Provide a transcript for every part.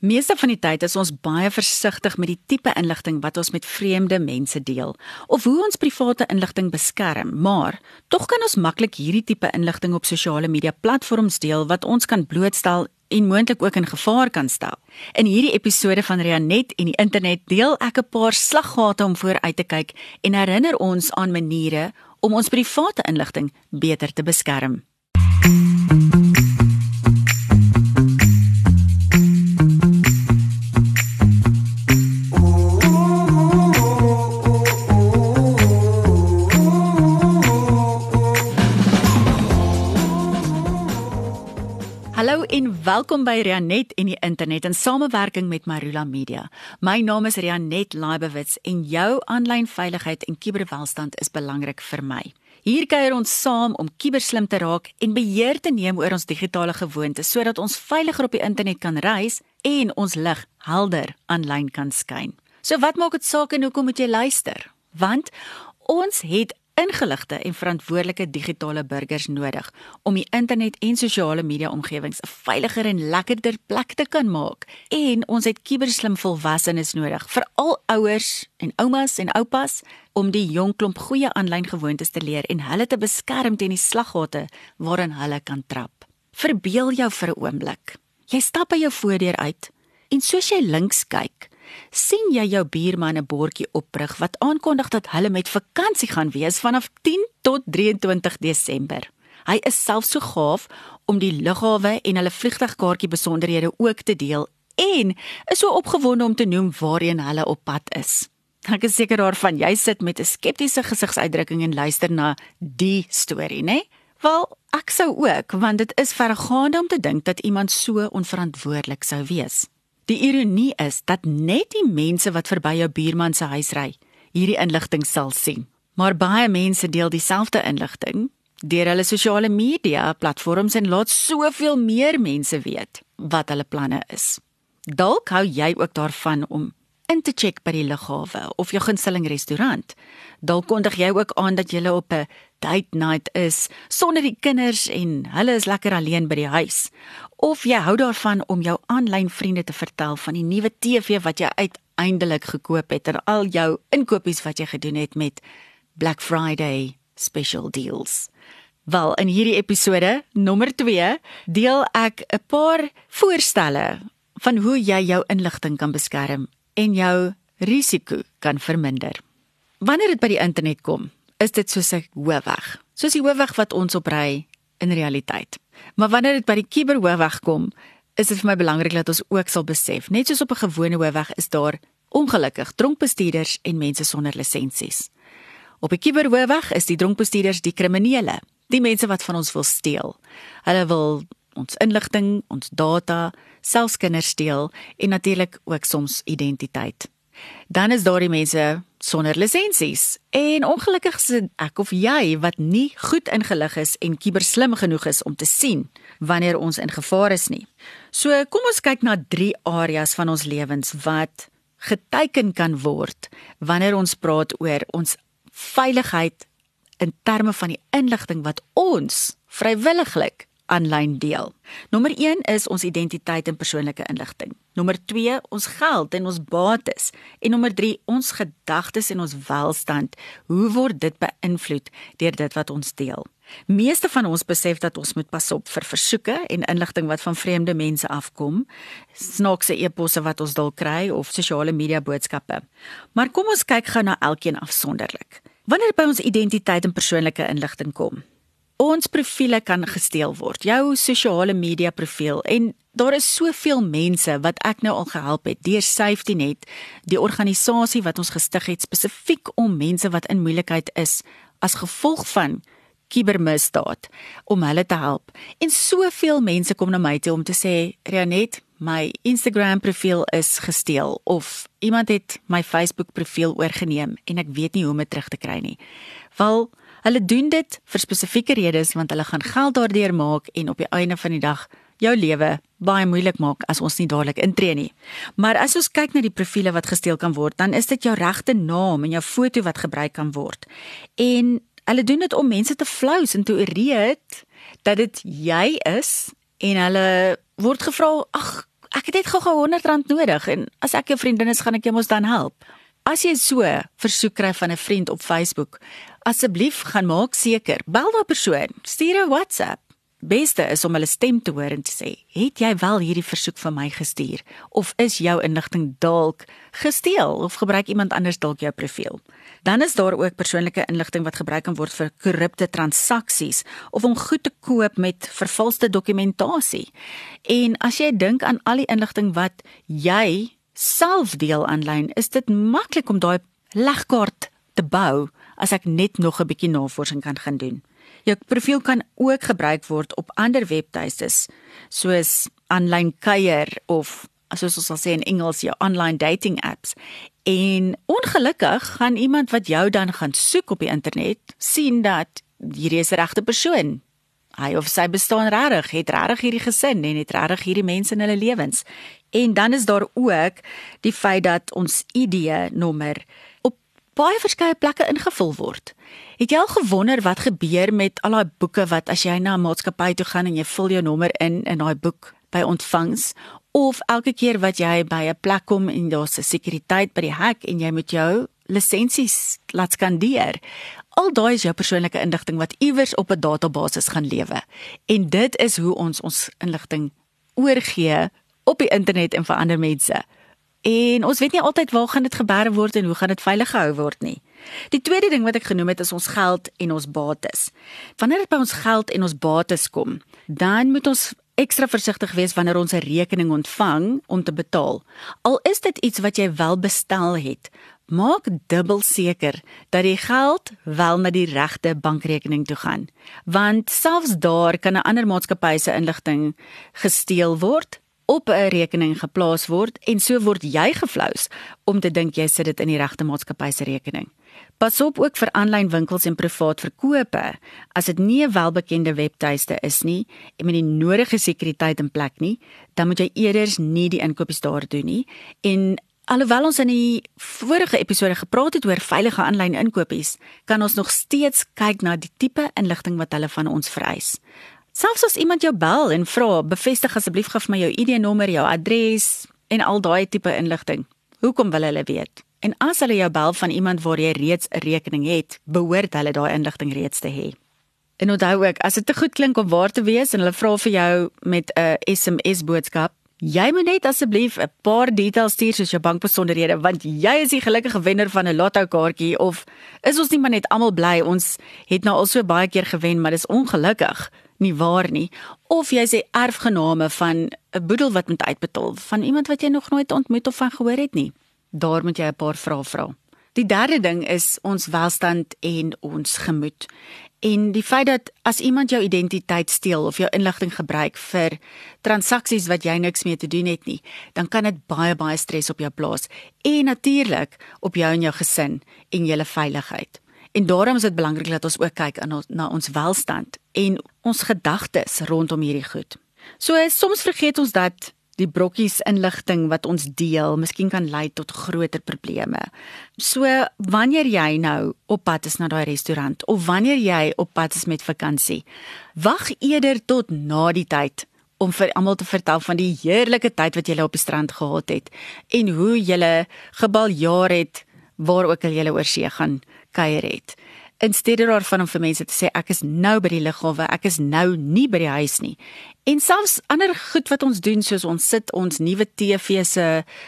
Meeste van die tyd is ons baie versigtig met die tipe inligting wat ons met vreemde mense deel of hoe ons private inligting beskerm, maar tog kan ons maklik hierdie tipe inligting op sosiale media platforms deel wat ons kan blootstel en moontlik ook in gevaar kan stel. In hierdie episode van Rianet en die internet deel ek 'n paar slaggate om vooruit te kyk en herinner ons aan maniere om ons private inligting beter te beskerm. Welkom by Rianet en die internet in samewerking met Marula Media. My naam is Rianet Laibewitz en jou aanlyn veiligheid en kuberwelstand is belangrik vir my. Hier kuier ons saam om kuberslim te raak en beheer te neem oor ons digitale gewoontes sodat ons veiliger op die internet kan reis en ons lig helder aanlyn kan skyn. So wat maak dit saak en hoekom moet jy luister? Want ons het ingeligte en verantwoordelike digitale burgers nodig om die internet en sosiale media omgewings 'n veiliger en lekkerder plek te kan maak. En ons het kuberslim volwassenes nodig, veral ouers en oumas en oupas om die jong klomp goeie aanlyn gewoontes te leer en hulle te beskerm teen die slaggate waarin hulle kan trap. Verbeel jou vir 'n oomblik. Jy stap by jou voordeur uit en soos jy links kyk, sien jy jou buurman 'n bordjie oprig wat aankondig dat hulle met vakansie gaan wees vanaf 10 tot 23 Desember. Hy is self so gaaf om die lughawe en hulle vliegtuigkaartjie besonderhede ook te deel en is so opgewonde om te noem waarheen hulle op pad is. Ek is seker daarvan jy sit met 'n skeptiese gesigsuitdrukking en luister na die storie, né? Wel, ek sou ook, want dit is vergaande om te dink dat iemand so onverantwoordelik sou wees. Die ironie is dat net die mense wat verby jou buurman se huis ry, hierdie inligting sal sien. Maar baie mense deel dieselfde inligting deur hulle sosiale media platforms en laat soveel meer mense weet wat hulle planne is. Dalk hou jy ook daarvan om in te check by die lughawe of jou gunsteling restaurant. Dalk kondig jy ook aan dat jy op 'n date night is sonder die kinders en hulle is lekker alleen by die huis of jy hou daarvan om jou aanlyn vriende te vertel van die nuwe TV wat jy uiteindelik gekoop het en al jou inkopies wat jy gedoen het met Black Friday special deals. Wel, in hierdie episode nommer 2 deel ek 'n paar voorstelle van hoe jy jou inligting kan beskerm en jou risiko kan verminder. Wanneer dit by die internet kom, is dit soos 'n hoofweg. Soos die hoofweg wat ons opry in realiteit. Maar wanneer dit by die kuberhoofweg kom, is dit vir my belangrik dat ons ook sal besef, net soos op 'n gewone hoofweg is daar ongelukkig dronkbestuurders en mense sonder lisensies. Op 'n kuberhoofweg is die dronkbestuurders die kriminele, die mense wat van ons wil steel. Hulle wil ons inligting, ons data, selfs kinders steel en natuurlik ook soms identiteit. Dan is daar die mense sonder lisensies. En ongelukkig is ek of jy wat nie goed ingelig is en kiberslim genoeg is om te sien wanneer ons in gevaar is nie. So kom ons kyk na drie areas van ons lewens wat geteken kan word wanneer ons praat oor ons veiligheid in terme van die inligting wat ons vrywilliglik aanlyn deel. Nommer 1 is ons identiteit en persoonlike inligting. Nommer 2 ons geld en ons bates en nommer 3 ons gedagtes en ons welstand. Hoe word dit beïnvloed deur dit wat ons deel? Meeste van ons besef dat ons moet pas op vir versoeke en inligting wat van vreemde mense afkom, snaakse e-posse wat ons dalk kry of sosiale media boodskappe. Maar kom ons kyk gou na elkeen afsonderlik. Wanneer by ons identiteit en persoonlike inligting kom, ons profile kan gesteel word. Jou sosiale media profiel en daar is soveel mense wat ek nou al gehelp het deur SafetyNet, die organisasie wat ons gestig het spesifiek om mense wat in moeilikheid is as gevolg van kibermisdaad om hulle te help. En soveel mense kom na my toe om te sê, "Rianet, my Instagram profiel is gesteel of iemand het my Facebook profiel oorgeneem en ek weet nie hoe om dit terug te kry nie." Wel, Hulle doen dit vir spesifieke redes want hulle gaan geld daardeur maak en op die einde van die dag jou lewe baie moeilik maak as ons nie dadelik intree nie. Maar as ons kyk na die profile wat gesteel kan word, dan is dit jou regte naam en jou foto wat gebruik kan word. En hulle doen dit om mense te flous en te oreed dat dit jy is en hulle word gevra, "Ag, ek het net gou-gou R100 nodig en as ek jou vriendin is, gaan ek jou mos dan help. As jy so versoek kry van 'n vriend op Facebook, asseblief gaan maak seker, bel daardie persoon, stuur 'n WhatsApp. Beste is om hulle stem te hoor en te sê, "Het jy wel hierdie versoek vir my gestuur of is jou inligting dalk gesteel of gebruik iemand anders dalk jou profiel?" Dan is daar ook persoonlike inligting wat gebruik kan word vir korrupte transaksies of om goed te koop met vervalste dokumentasie. En as jy dink aan al die inligting wat jy self deel aanlyn, is dit maklik om daai legkaart te bou as ek net nog 'n bietjie navorsing kan gaan doen. Jou profiel kan ook gebruik word op ander webtuistes soos aanlyn kuier of soos ons sal sê in Engels jou online dating apps. En ongelukkig gaan iemand wat jou dan gaan soek op die internet sien dat hierdie is die regte persoon. Hy of sy bestaan regtig, het regtig hierdie gesin en het regtig hierdie mense in hulle lewens. En dan is daar ook die feit dat ons ID-nommer op baie verskeie plekke ingevul word. Het jy al gewonder wat gebeur met al daai boeke wat as jy na 'n maatskappy toe gaan en jy vul jou nommer in in daai boek by ontvangs of elke keer wat jy by 'n plek kom en daar's 'n sekuriteit by die hek en jy moet jou lisensies laat skandeer. Al daai is jou persoonlike inligting wat iewers op 'n database gaan lewe. En dit is hoe ons ons inligting oorgee op die internet en vir ander mense. En ons weet nie altyd waar gaan dit gebeure word en hoe gaan dit veilig gehou word nie. Die tweede ding wat ek genoem het is ons geld en ons bates. Wanneer dit by ons geld en ons bates kom, dan moet ons ekstra versigtig wees wanneer ons 'n rekening ontvang om te betaal. Al is dit iets wat jy wel bestel het, maak dubbel seker dat die geld wel na die regte bankrekening toe gaan. Want selfs daar kan 'n ander maatskappy se inligting gesteel word op 'n rekening geplaas word en so word jy geflous om te dink jy sit dit in die regte maatskappy se rekening. Pas op ook vir aanlyn winkels en privaat verkope. As dit nie 'n welbekende webtuiste is nie en met die nodige sekuriteit in plek nie, dan moet jy eerder nie die inkopies daar doen nie. En alhoewel ons in die vorige episode gepraat het oor veilige aanlyn inkopies, kan ons nog steeds kyk na die tipe inligting wat hulle van ons vereis. Selfs as iemand jou bel en vra, bevestig asseblief gou vir my jou ID-nommer, jou adres en al daai tipe inligting. Hoekom wil hulle weet? En as hulle jou bel van iemand waar jy reeds 'n rekening het, behoort hulle daai inligting reeds te hê. En onthou ook, as dit te goed klink om waar te wees en hulle vra vir jou met 'n SMS boodskap, jy moet net asseblief 'n paar details stuur soos jou bankbesonderhede want jy is die gelukkige wenner van 'n lotto kaartjie of is ons nie maar net almal bly ons het nou al so baie keer gewen, maar dis ongelukkig nie waar nie of jy sê erfgename van 'n boedel wat moet uitbetaal van iemand wat jy nog nooit ontmoet of van gehoor het nie. Daar moet jy 'n paar vrae vra. Die derde ding is ons welstand en ons gemoed. En die feit dat as iemand jou identiteit steel of jou inligting gebruik vir transaksies wat jy niks mee te doen het nie, dan kan dit baie baie stres op jou plaas en natuurlik op jou en jou gesin en julle veiligheid. En daarom is dit belangrik dat ons ook kyk ons, na ons welstand en ons gedagtes rondom hierdie goed. So soms vergeet ons dat die brokkies inligting wat ons deel miskien kan lei tot groter probleme. So wanneer jy nou op pad is na daai restaurant of wanneer jy op pad is met vakansie, wag eerder tot na die tyd om vir almal te vertel van die heerlike tyd wat jy op die strand gehad het en hoe jy gebaljaar het waar ook al jy oor see gaan kuier het. In steede daarvan om vir mense te sê ek is nou by die lughawe, ek is nou nie by die huis nie. En selfs ander goed wat ons doen soos ons sit ons nuwe TV se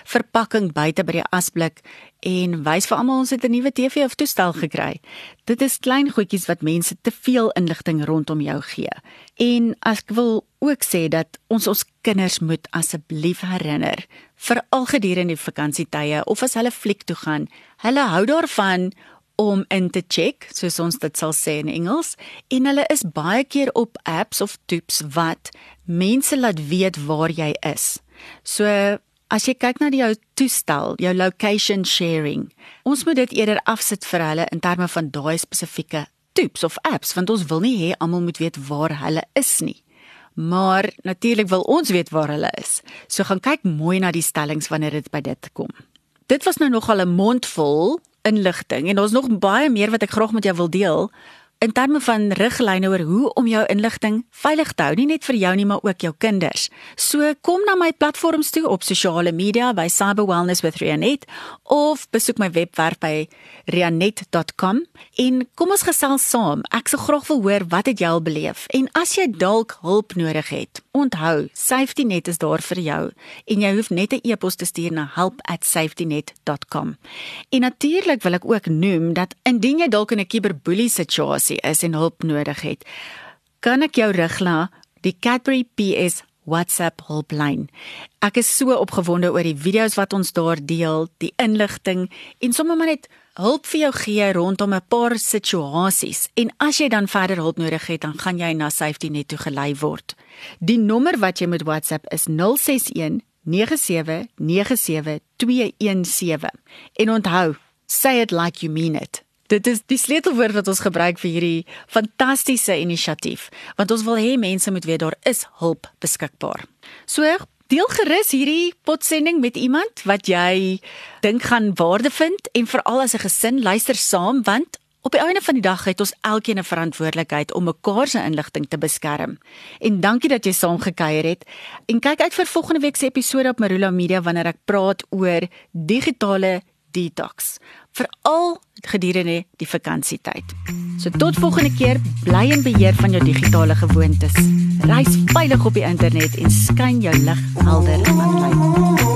verpakking buite by die asblik en wys vir almal ons het 'n nuwe TV of toestel gekry. Dit is klein goedjies wat mense te veel inligting rondom jou gee. En ek wil ook sê dat ons ons kinders moet asseblief herinner vir al gedurende die vakansietye of as hulle fliek toe gaan, hulle hou daarvan om in te check, soos ons dit sal sê in Engels, en hulle is baie keer op apps of tips wat mense laat weet waar jy is. So as jy kyk na die jou toestel, jou location sharing, ons moet dit eerder afsit vir hulle in terme van daai spesifieke tips of apps want ons wil nie hê almal moet weet waar hulle is nie. Maar natuurlik wil ons weet waar hulle is. So gaan kyk mooi na die stellings wanneer dit by dit kom. Dit was nou nogal 'n mondvol inligting en daar's nog baie meer wat ek graag met jou wil deel. in terme van riglyne oor hoe om jou inligting veilig te hou, nie net vir jou nie, maar ook jou kinders. So kom na my platforms toe op sosiale media by Cyber Wellness with Rianet of besoek my webwerf by rianet.com en kom ons gesels saam. Ek sou graag wil hoor wat het jy al beleef en as jy dalk hulp nodig het, onthou, SafetyNet is daar vir jou en jy hoef net 'n e-pos te stuur na help@safetynet.com. En natuurlik wil ek ook noem dat indien jy dalk in 'n cyberboelie situasie is en hulp nodig het, kan ek jou rig na die Cadbury PS WhatsApp hulplyn. Ek is so opgewonde oor die video's wat ons daar deel, die inligting en sommer maar net hulp vir jou gee rondom 'n paar situasies. En as jy dan verder hulp nodig het, dan gaan jy na SafetyNet toe gelei word. Die nommer wat jy met WhatsApp is 061 9797217. En onthou, say it like you mean it. Dit is die sleutelwoord wat ons gebruik vir hierdie fantastiese inisiatief, want ons wil hê mense moet weet daar is hulp beskikbaar. So deel gerus hierdie potsending met iemand wat jy dink gaan waarde vind en veral as 'n gesin luister saam want Op die einde van die dag het ons elkeen 'n verantwoordelikheid om mekaar se inligting te beskerm. En dankie dat jy saam gekuier het. En kyk uit vir volgende week se episode op Marula Media wanneer ek praat oor digitale detox, veral gedurende die vakansietyd. So tot volgende keer, bly in beheer van jou digitale gewoontes. Reis veilig op die internet en skyn jou lig helder aanlyn.